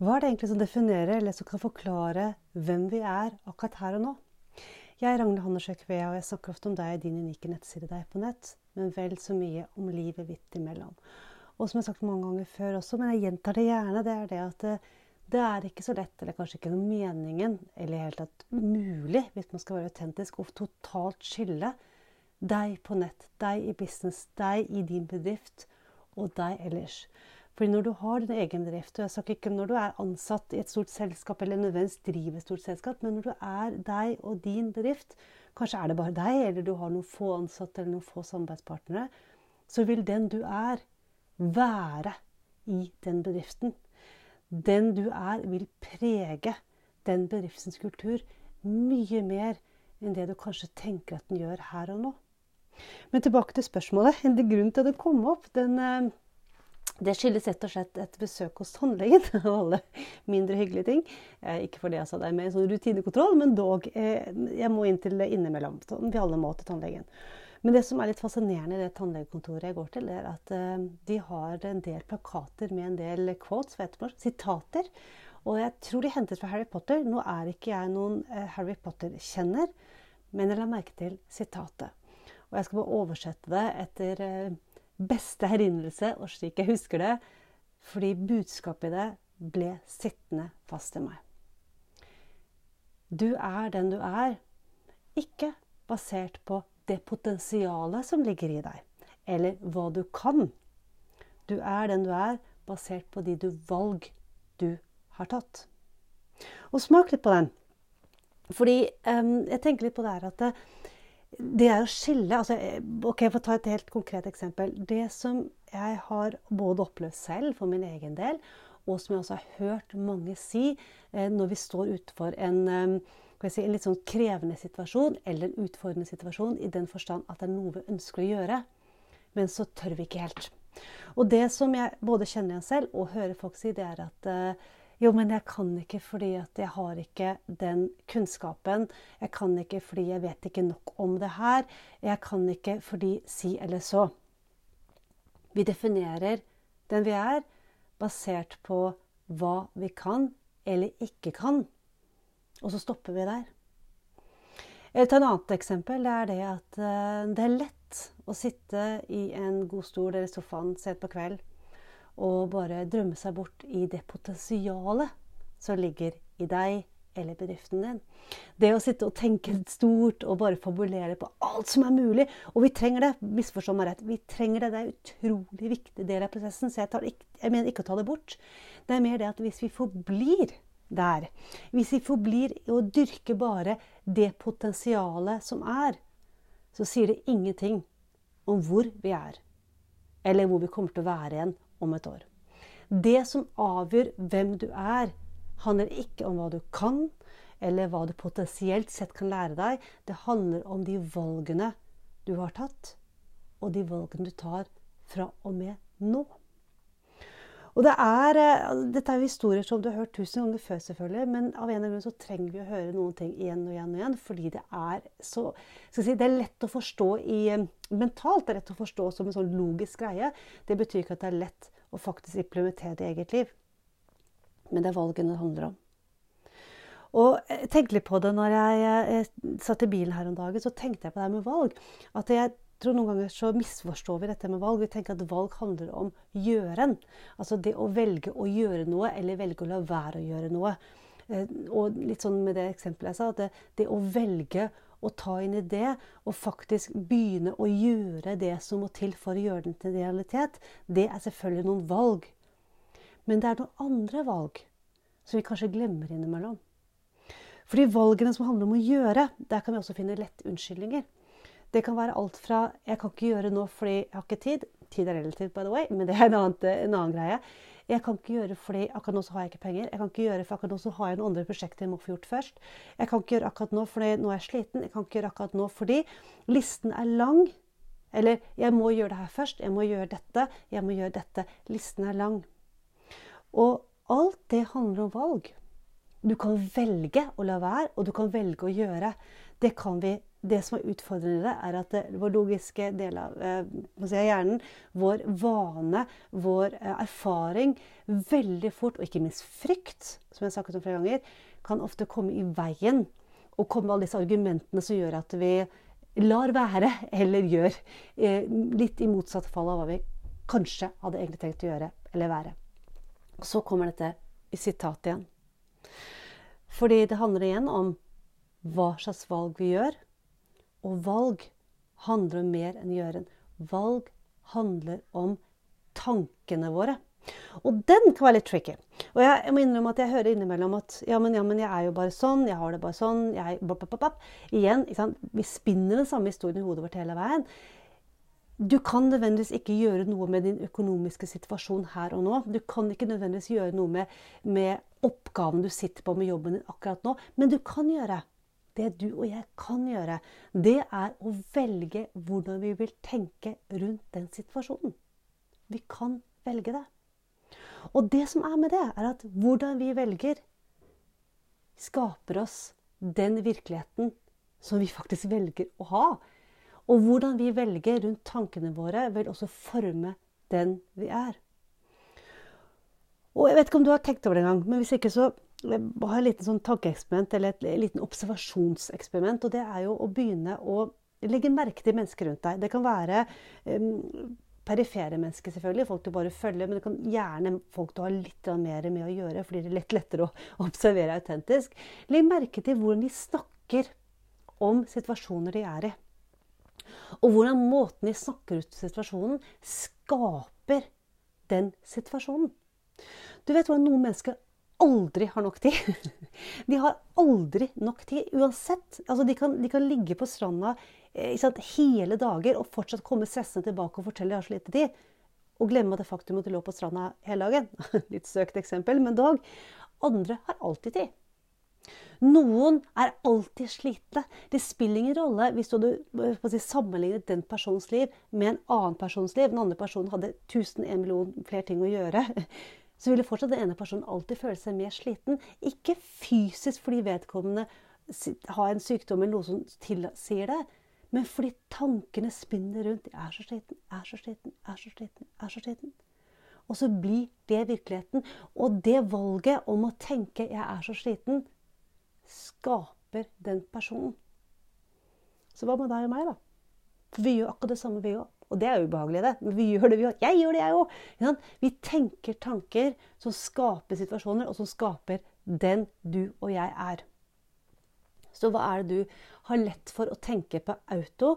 Hva er det egentlig som definerer eller som kan forklare hvem vi er akkurat her og nå? Jeg er Ragnhild Hannesjøk Vea, og jeg snakker ofte om deg og din unike nettside Deg på nett, men vel så mye om livet hvitt imellom. Og som jeg har sagt mange ganger før også, men jeg gjentar det gjerne, det er det at det, det er ikke så lett, eller kanskje ikke noe meningen, eller i hele tatt mulig, hvis man skal være autentisk, å totalt skille deg på nett, deg i business, deg i din bedrift og deg ellers. Fordi når du har din egen bedrift, og jeg snakker ikke om når du er ansatt i et stort selskap eller nødvendigvis driver et stort selskap, men når du er deg og din bedrift, kanskje er det bare deg, eller du har noen få ansatte eller noen få samarbeidspartnere, så vil den du er, være i den bedriften. Den du er, vil prege den bedriftens kultur mye mer enn det du kanskje tenker at den gjør her og nå. Men tilbake til spørsmålet. En grunn til at det kom opp, den eh, det skyldes rett og slett et besøk hos tannlegen og alle mindre hyggelige ting. Eh, ikke fordi jeg sa det med sånn rutinekontroll, men dog. Eh, jeg må inn til innimellom. Vi alle må til tannlegen. Men det som er litt fascinerende i det tannlegekontoret jeg går til, er at eh, de har en del plakater med en del quotes, du, sitater. Og jeg tror de hentet fra Harry Potter. Nå er ikke jeg noen Harry Potter-kjenner, men jeg la merke til sitatet. Og jeg skal bare oversette det etter beste herinnelse, og slik jeg husker det, fordi budskapet i det ble sittende fast i meg. Du er den du er, ikke basert på det potensialet som ligger i deg, eller hva du kan. Du er den du er, basert på de du valg du har tatt. Og smak litt på den. Fordi um, jeg tenker litt på det her at det, er å skille altså, ok, For å ta et helt konkret eksempel. Det som jeg har både opplevd selv for min egen del, og som jeg også har hørt mange si eh, når vi står utenfor en, eh, si, en litt sånn krevende situasjon eller en utfordrende situasjon, i den forstand at det er noe vi ønsker å gjøre, men så tør vi ikke helt. Og det som jeg både kjenner igjen selv og hører folk si, det er at eh, jo, men jeg kan ikke fordi at jeg har ikke den kunnskapen. Jeg kan ikke fordi jeg vet ikke nok om det her. Jeg kan ikke fordi si eller så. Vi definerer den vi er, basert på hva vi kan eller ikke kan. Og så stopper vi der. Et annet eksempel er det at eh, det er lett å sitte i en god stol eller sofaen sent på kveld og bare drømme seg bort i det potensialet som ligger i deg eller bedriften din. Det å sitte og tenke stort og bare fabulere på alt som er mulig. Og vi trenger det. Misforstå meg rett. Vi trenger det. Det er en utrolig viktig del av prosessen. Så jeg, ikke, jeg, mener ikke å ta det bort. Det er mer det at hvis vi forblir der, hvis vi forblir å dyrke bare det potensialet som er, så sier det ingenting om hvor vi er. Eller hvor vi kommer til å være igjen om et år. Det som avgjør hvem du er, handler ikke om hva du kan, eller hva du potensielt sett kan lære deg. Det handler om de valgene du har tatt, og de valgene du tar fra og med nå. Og det er, eh, Dette er historier som du har hørt tusen ganger før, selvfølgelig, men av en eller annen grunn så trenger vi å høre noen ting igjen og igjen og igjen, fordi det er så si, Det er lett å forstå i, eh, mentalt. Det er lett å forstå som en sånn logisk greie. Det betyr ikke at det er lett å faktisk implementere det i eget liv. Men det er valgene det handler om. Og jeg tenkte litt på det når jeg, jeg satt i bilen her om dagen. Så tenkte jeg på det her med valg. At jeg tror noen ganger så misforstår vi dette med valg. Vi tenker at valg handler om gjøren. Altså det å velge å gjøre noe, eller velge å la være å gjøre noe. Eh, og litt sånn med det eksempelet jeg sa, at det, det å velge å ta inn i det og faktisk begynne å gjøre det som må til for å gjøre den til realitet, det er selvfølgelig noen valg. Men det er noen andre valg som vi kanskje glemmer innimellom. For de valgene som handler om å gjøre, der kan vi også finne lette unnskyldninger. Det kan være alt fra 'jeg kan ikke gjøre noe fordi jeg har ikke tid'. Tid er relativt, by the way, men det er en annen, en annen greie. Jeg kan ikke gjøre fordi akkurat nå så har jeg ikke penger. Jeg kan ikke gjøre for akkurat nå så har jeg noen andre prosjekter jeg må få gjort først. Jeg kan ikke gjøre akkurat nå fordi nå er jeg sliten. Jeg kan ikke gjøre akkurat nå fordi listen er lang. Eller jeg må gjøre det her først. Jeg må gjøre dette. Jeg må gjøre dette. Listen er lang. Og alt det handler om valg. Du kan velge å la være, og du kan velge å gjøre. Det kan vi det som er utfordrende er at det, vår logiske del av eh, si, hjernen, vår vane, vår eh, erfaring, veldig fort, og ikke minst frykt, som jeg har snakket om flere ganger, kan ofte komme i veien. Og komme med alle disse argumentene som gjør at vi lar være, eller gjør eh, litt i motsatt fall av hva vi kanskje hadde egentlig tenkt å gjøre eller være. Og så kommer dette i sitatet igjen. Fordi det handler igjen om hva slags valg vi gjør. Og valg handler om mer enn gjøren. Valg handler om tankene våre. Og den kan være litt tricky. Og jeg, jeg må innrømme at jeg hører innimellom at ja men, ja, men jeg er jo bare sånn, jeg har det bare sånn jeg, bop, bop, bop. Igjen, Vi spinner den samme historien i hodet vårt hele veien. Du kan nødvendigvis ikke gjøre noe med din økonomiske situasjon her og nå. Du kan ikke nødvendigvis gjøre noe med, med oppgaven du sitter på med jobben din akkurat nå. Men du kan gjøre det du og jeg kan gjøre. Det er å velge hvordan vi vil tenke rundt den situasjonen. Vi kan velge det. Og det som er med det, er at hvordan vi velger, skaper oss den virkeligheten som vi faktisk velger å ha. Og hvordan vi velger rundt tankene våre, vil også forme den vi er. Og Jeg vet ikke om du har tenkt over det en gang, men hvis ikke så ha et liten sånn tankeeksperiment eller et liten observasjonseksperiment. Og det er jo å begynne å legge merke til mennesker rundt deg. Det kan være um, perifere mennesker, selvfølgelig, folk du bare følger. Men det kan gjerne folk du har litt mer med å gjøre, fordi det er litt lettere å observere autentisk. Legg merke til hvordan de snakker om situasjoner de er i. Og hvordan måten de snakker ut situasjonen, skaper den situasjonen. Du vet hvordan noen mennesker aldri har nok tid. De har aldri nok tid uansett. Altså, de, kan, de kan ligge på stranda sant, hele dager og fortsatt komme stressende tilbake og fortelle de har så lite tid. Og glemme det faktum at de lå på stranda hele dagen. Litt søkt eksempel, men dog. Andre har alltid tid. Noen er alltid slitne. Det spiller ingen rolle hvis du hadde si, sammenlignet den persons liv med en annen persons liv. Den andre personen hadde 1001 million flere ting å gjøre. Så ville fortsatt den ene personen alltid føle seg mer sliten. Ikke fysisk fordi vedkommende har en sykdom eller noe som tilsier det, men fordi tankene spinner rundt. 'Jeg er så sliten, er så sliten, er så sliten, er så sliten'. Og så blir det virkeligheten. Og det valget om å tenke 'jeg er så sliten', skaper den personen. Så hva med deg og meg, da? For vi gjør akkurat det samme, vi òg. Og det er ubehagelig, det. Men vi gjør det, vi òg. Jeg gjør det, jeg òg. Vi tenker tanker som skaper situasjoner, og som skaper den du og jeg er. Så hva er det du har lett for å tenke på auto?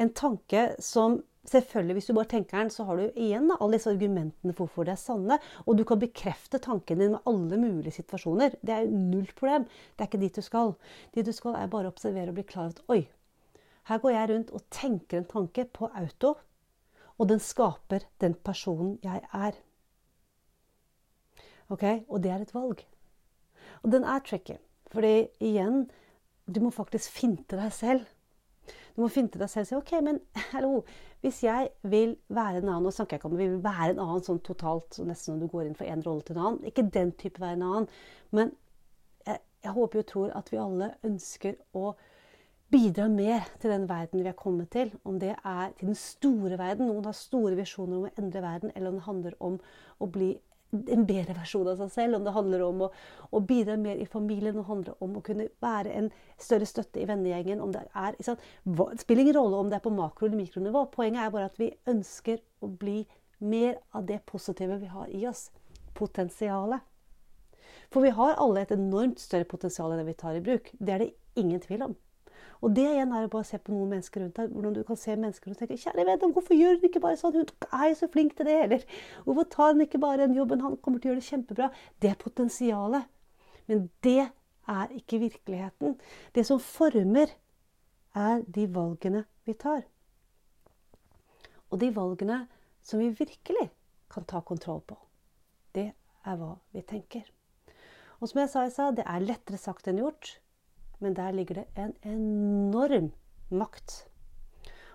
En tanke som Selvfølgelig, Hvis du bare tenker den, så har du igjen da, alle disse argumentene for hvorfor det er sanne. Og du kan bekrefte tanken din med alle mulige situasjoner. Det er null problem. Det er ikke dit du skal. Dit du skal, er bare å observere og bli klar over at oi, her går jeg rundt og tenker en tanke på auto, og den skaper den personen jeg er. Ok? Og det er et valg. Og den er tricky. Fordi igjen, du må faktisk finte deg selv. Du må finte deg selv og si OK, men hallo, hvis jeg vil være en annen Nå snakker jeg ikke om vi vil være en annen sånn totalt, så nesten når du går inn for en rolle til en annen. Ikke den type være en annen. Men jeg, jeg håper og tror at vi alle ønsker å bidra mer til den verden vi er kommet til. Om det er til den store verden, noen har store visjoner om å endre verden, eller om det handler om å bli en bedre versjon av seg selv, om det handler om å, å bidra mer i familien, om det handler om å kunne være en større støtte i vennegjengen om Det er, det spiller ingen rolle om det er på makro- eller mikronivå. Poenget er bare at vi ønsker å bli mer av det positive vi har i oss. Potensialet. For vi har alle et enormt større potensial enn det vi tar i bruk. Det er det ingen tvil om. Og det igjen er å bare se på noen mennesker rundt deg. Hvordan du kan se mennesker og tenke Kjære venn, hvorfor gjør hun ikke bare sånn? Hun er jo så flink til det. Eller hvorfor tar hun ikke bare den jobben? Han kommer til å gjøre det kjempebra. Det er potensialet. Men det er ikke virkeligheten. Det som former, er de valgene vi tar. Og de valgene som vi virkelig kan ta kontroll på. Det er hva vi tenker. Og som jeg sa i stad, det er lettere sagt enn gjort. Men der ligger det en enorm makt.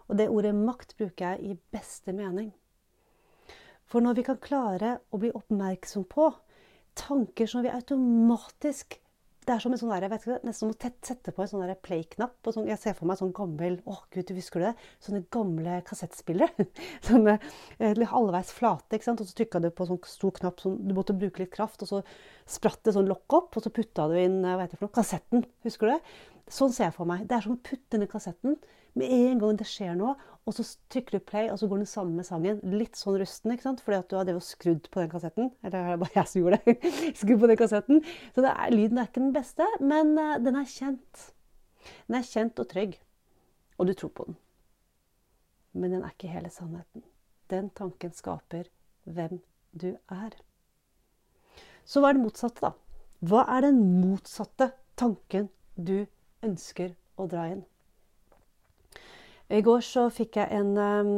Og det ordet makt bruker jeg i beste mening. For når vi kan klare å bli oppmerksom på tanker som vi automatisk det er som en sånn der, jeg vet ikke, nesten som å sette på en sånn play-knapp. Sånn, jeg ser for meg sånn gammel Å, gud, du det? Sånne gamle kassettspillere. Sånne eh, halvveis flate. ikke sant? Og så trykka du på sånn stor knapp, sånn, du måtte bruke litt kraft. Og så spratt det sånn lokk opp, og så putta du inn hva heter det for noe, kassetten. Husker du det? Sånn ser jeg for meg. Det er som å putte inn i kassetten med en gang det skjer noe, og så trykker du play, og så går den samme med sangen. Litt sånn rusten, ikke sant? fordi at du har skrudd på den kassetten. Eller det er bare jeg som gjorde det. skrudd på den kassetten. Så er, lyden er ikke den beste, men uh, den er kjent. Den er kjent og trygg. Og du tror på den. Men den er ikke hele sannheten. Den tanken skaper hvem du er. Så hva er det motsatte, da? Hva er den motsatte tanken du ønsker å dra inn? I går så fikk jeg en, en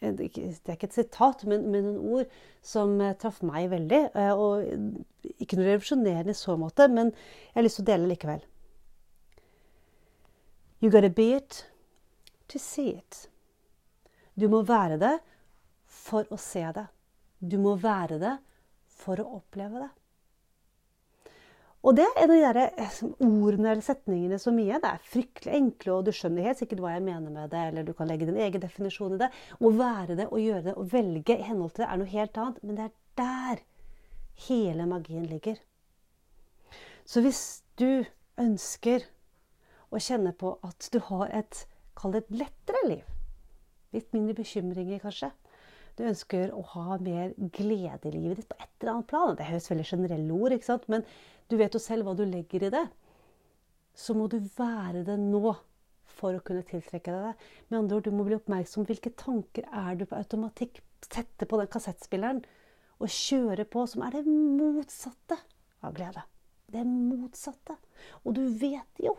Det er ikke et sitat, men, men en ord som eh, traff meg veldig. Eh, og ikke noe revolusjonerende i så måte, men jeg har lyst til å dele likevel. You gotta be it to see it. Du må være det for å se det. Du må være det for å oppleve det. Og det er de der eh, ordene eller setningene så mye. Det er fryktelig enkle, og du skjønner helt sikkert hva jeg mener med det. Eller du kan legge din egen definisjon i det. Å være det og gjøre det og velge i henhold til det er noe helt annet. Men det er der hele magien ligger. Så hvis du ønsker å kjenne på at du har et, kall det et lettere liv, litt mindre bekymringer kanskje, du ønsker å ha mer glede i livet ditt på et eller annet plan. Det høres veldig generelle ord, ikke sant? men du vet jo selv hva du legger i det. Så må du være det nå for å kunne tiltrekke deg det. Med andre ord, Du må bli oppmerksom hvilke tanker er du på automatikk. Sette på den kassettspilleren og kjøre på, som er det motsatte av glede. Det motsatte. Og du vet jo.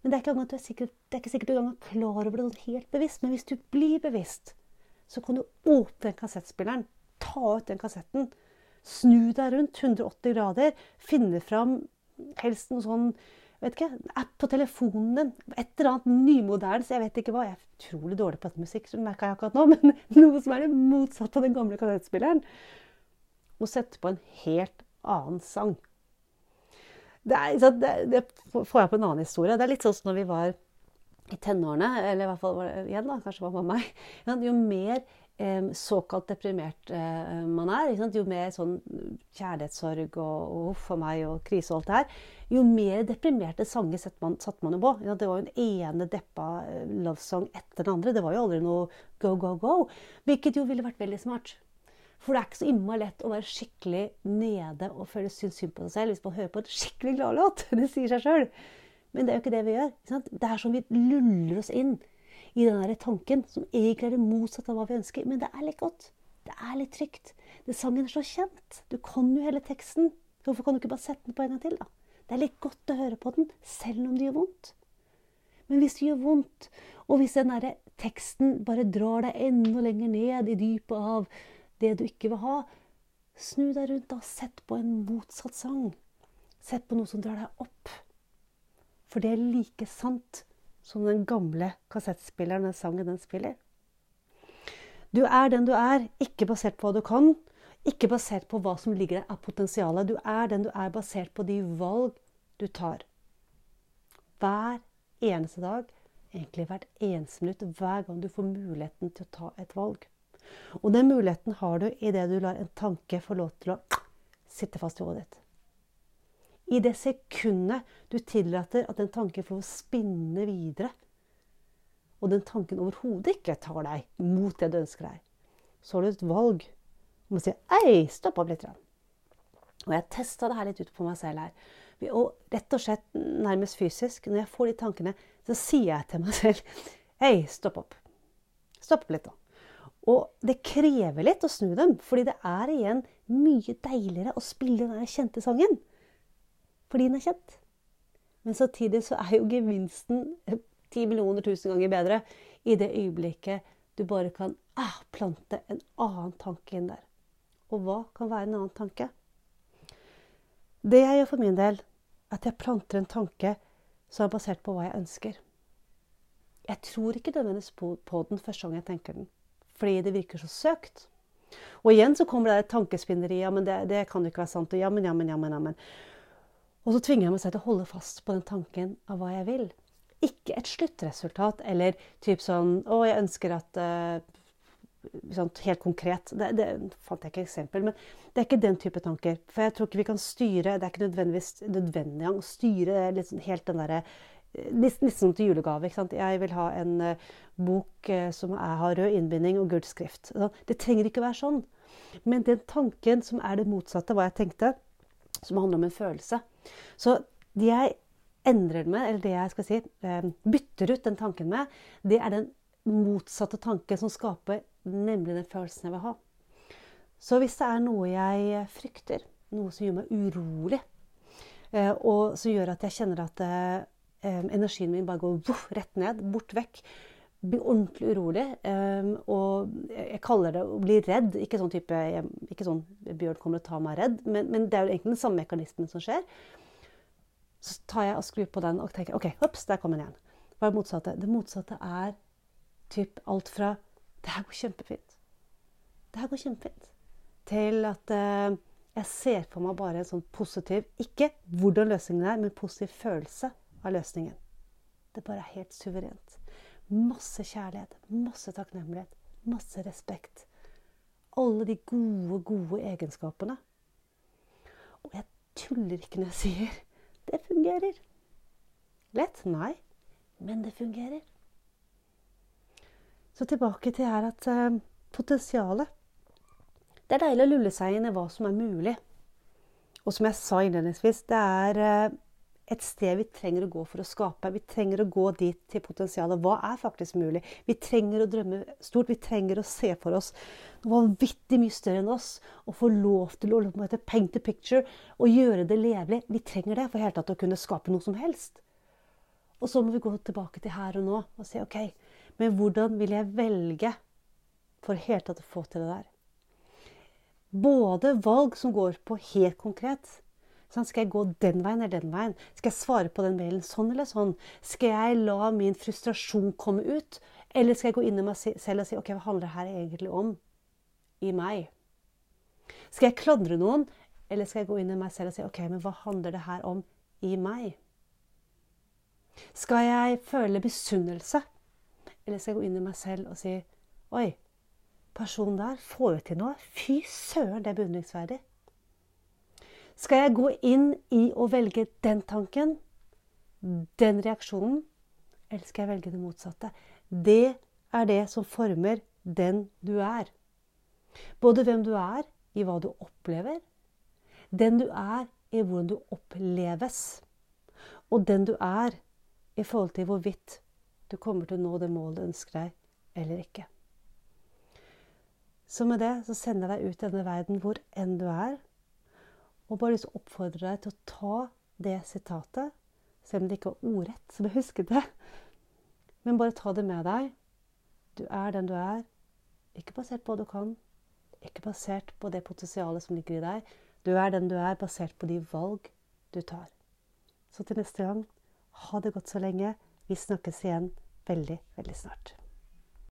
Men det er ikke, sikkert, det er ikke sikkert du er klar over det helt bevisst. Men hvis du blir bevisst, så kan du åpne den kassettspilleren, ta ut den kassetten, snu deg rundt 180 grader, finne fram helst noe sånn vet ikke, app på telefonen din. Et eller annet nymoderne. Jeg vet ikke hva. Jeg er utrolig dårlig på musikk, som merka jeg akkurat nå. Men noe som er det motsatte av den gamle kassettspilleren. Og sette på en helt annen sang. Det, er, det, det, får jeg på en annen historie. Det er litt sånn som når vi var i tenårene, eller i hvert fall igjen da, kanskje var meg. Jo mer såkalt deprimert eh, man er, jo mer sånn kjærlighetssorg og uff a meg og krise og alt det her, jo mer deprimerte sanger satte man, satt man jo på. Det var jo den ene deppa eh, love song etter den andre. Det var jo aldri noe go, go, go. Hvilket jo ville vært veldig smart. For det er ikke så innmari lett å være skikkelig nede og føle synd på seg selv hvis man hører på en skikkelig gladlåt. Det sier seg sjøl. Men det er jo ikke det vi gjør. Det er som vi luller oss inn i den tanken som egentlig er det motsatte av hva vi ønsker. Men det er litt godt. Det er litt trygt. Det sangen er så kjent. Du kan jo hele teksten. Hvorfor kan du ikke bare sette den på en gang til, da? Det er litt godt å høre på den, selv om det gjør vondt. Men hvis det gjør vondt, og hvis den der teksten bare drar deg enda lenger ned i dypet av det du ikke vil ha, snu deg rundt og sett på en motsatt sang. Sett på noe som drar deg opp. For det er like sant som den gamle kassettspilleren, den sangen den spiller. Du er den du er, ikke basert på hva du kan, ikke basert på hva som ligger der av potensialet. Du er den du er basert på de valg du tar. Hver eneste dag, egentlig hvert eneste minutt, hver gang du får muligheten til å ta et valg. Og den muligheten har du idet du lar en tanke få lov til å sitte fast i hodet ditt. I det sekundet du tillater at den tanken får spinne videre, og den tanken overhodet ikke tar deg mot det du ønsker deg, så har du et valg om å si Ei, stopp opp litt. Og jeg testa det her litt ut på meg selv her. Og rett og slett nærmest fysisk, når jeg får de tankene, så sier jeg til meg selv Hei, stopp opp. Stopp opp litt, da. Og det krever litt å snu dem, fordi det er igjen mye deiligere å spille den kjente sangen fordi den er kjent. Men samtidig så er jo gevinsten ti millioner tusen ganger bedre i det øyeblikket du bare kan ah, plante en annen tanke inn der. Og hva kan være en annen tanke? Det jeg gjør for min del, er at jeg planter en tanke som er basert på hva jeg ønsker. Jeg tror ikke nødvendigvis på den første gang jeg tenker den, fordi det virker så søkt. Og igjen så kommer det et tankespinneri. Ja, men det, det kan jo ikke være sant. Og ja, men, ja, men, ja, men. Ja, men. Og så tvinger jeg meg selv til å holde fast på den tanken av hva jeg vil. Ikke et sluttresultat eller typ sånn Å, jeg ønsker at uh, sånn, Helt konkret. Det, det, fant jeg ikke eksempel, men det er ikke den type tanker. For jeg tror ikke vi kan styre Det er ikke nødvendigvis nødvendig å styre liksom helt den derre Nesten som til julegave. ikke sant? Jeg vil ha en uh, bok uh, som er, har rød innbinding og gul skrift. Det trenger ikke være sånn. Men den tanken som er det motsatte av hva jeg tenkte, som handler om en følelse Så det jeg endrer med, eller det jeg skal si, uh, bytter ut den tanken med, det er den motsatte tanken som skaper nemlig den følelsen jeg vil ha. Så hvis det er noe jeg frykter, noe som gjør meg urolig, og som gjør at jeg kjenner at um, energien min bare går rett ned, bort vekk. Blir ordentlig urolig. Um, og jeg kaller det å bli redd. Ikke sånn type ikke sånn Bjørn kommer og tar meg redd, men, men, det er jo egentlig den samme mekanismen som skjer. Så tar jeg og skrur på den og tenker OK, hops, der kom den igjen. Hva er det motsatte? Det motsatte er typ alt fra Det her går kjempefint. Det her går kjempefint. Til at uh, jeg ser for meg bare en sånn positiv Ikke hvordan løsningen er, men positiv følelse av løsningen. Det bare er helt suverent. Masse kjærlighet, masse takknemlighet, masse respekt. Alle de gode, gode egenskapene. Og jeg tuller ikke når jeg sier det fungerer. Lett? Nei. Men det fungerer. Så tilbake til her at eh, potensialet Det er deilig å lulle seg inn i hva som er mulig. Og som jeg sa innledningsvis, det er uh, et sted vi trenger å gå for å skape. Vi trenger å gå dit til potensialet. Hva er faktisk mulig? Vi trenger å drømme stort. Vi trenger å se for oss noe vanvittig mye større enn oss. Og få lov til å paint a picture og gjøre det levelig. Vi trenger det for helt tatt å kunne skape noe som helst. Og så må vi gå tilbake til her og nå og si OK, men hvordan vil jeg velge for helt tatt å få til det der? Både valg som går på helt konkret Sånn, skal jeg gå den veien eller den veien? Skal jeg svare på den mailen sånn eller sånn? Skal jeg la min frustrasjon komme ut? Eller skal jeg gå inn i meg selv og si OK, hva handler det her egentlig om i meg? Skal jeg klandre noen, eller skal jeg gå inn i meg selv og si OK, men hva handler det her om i meg? Skal jeg føle misunnelse, eller skal jeg gå inn i meg selv og si Oi, personen der får jo til noe. Fy søren, det er beundringsverdig. Skal jeg gå inn i å velge den tanken, den reaksjonen, eller skal jeg velge det motsatte? Det er det som former den du er. Både hvem du er i hva du opplever, den du er i hvordan du oppleves, og den du er i forhold til hvorvidt du kommer til å nå det målet du ønsker deg eller ikke. Så med det så sender jeg deg ut i denne verden hvor enn du er. Og bare lyst til å oppfordre deg til å ta det sitatet, selv om det ikke var ordrett, som jeg husket det. Men bare ta det med deg. Du er den du er. Ikke basert på hva du kan. Ikke basert på det potensialet som ligger i deg. Du er den du er, basert på de valg du tar. Så til neste gang, ha det godt så lenge. Vi snakkes igjen veldig, veldig snart.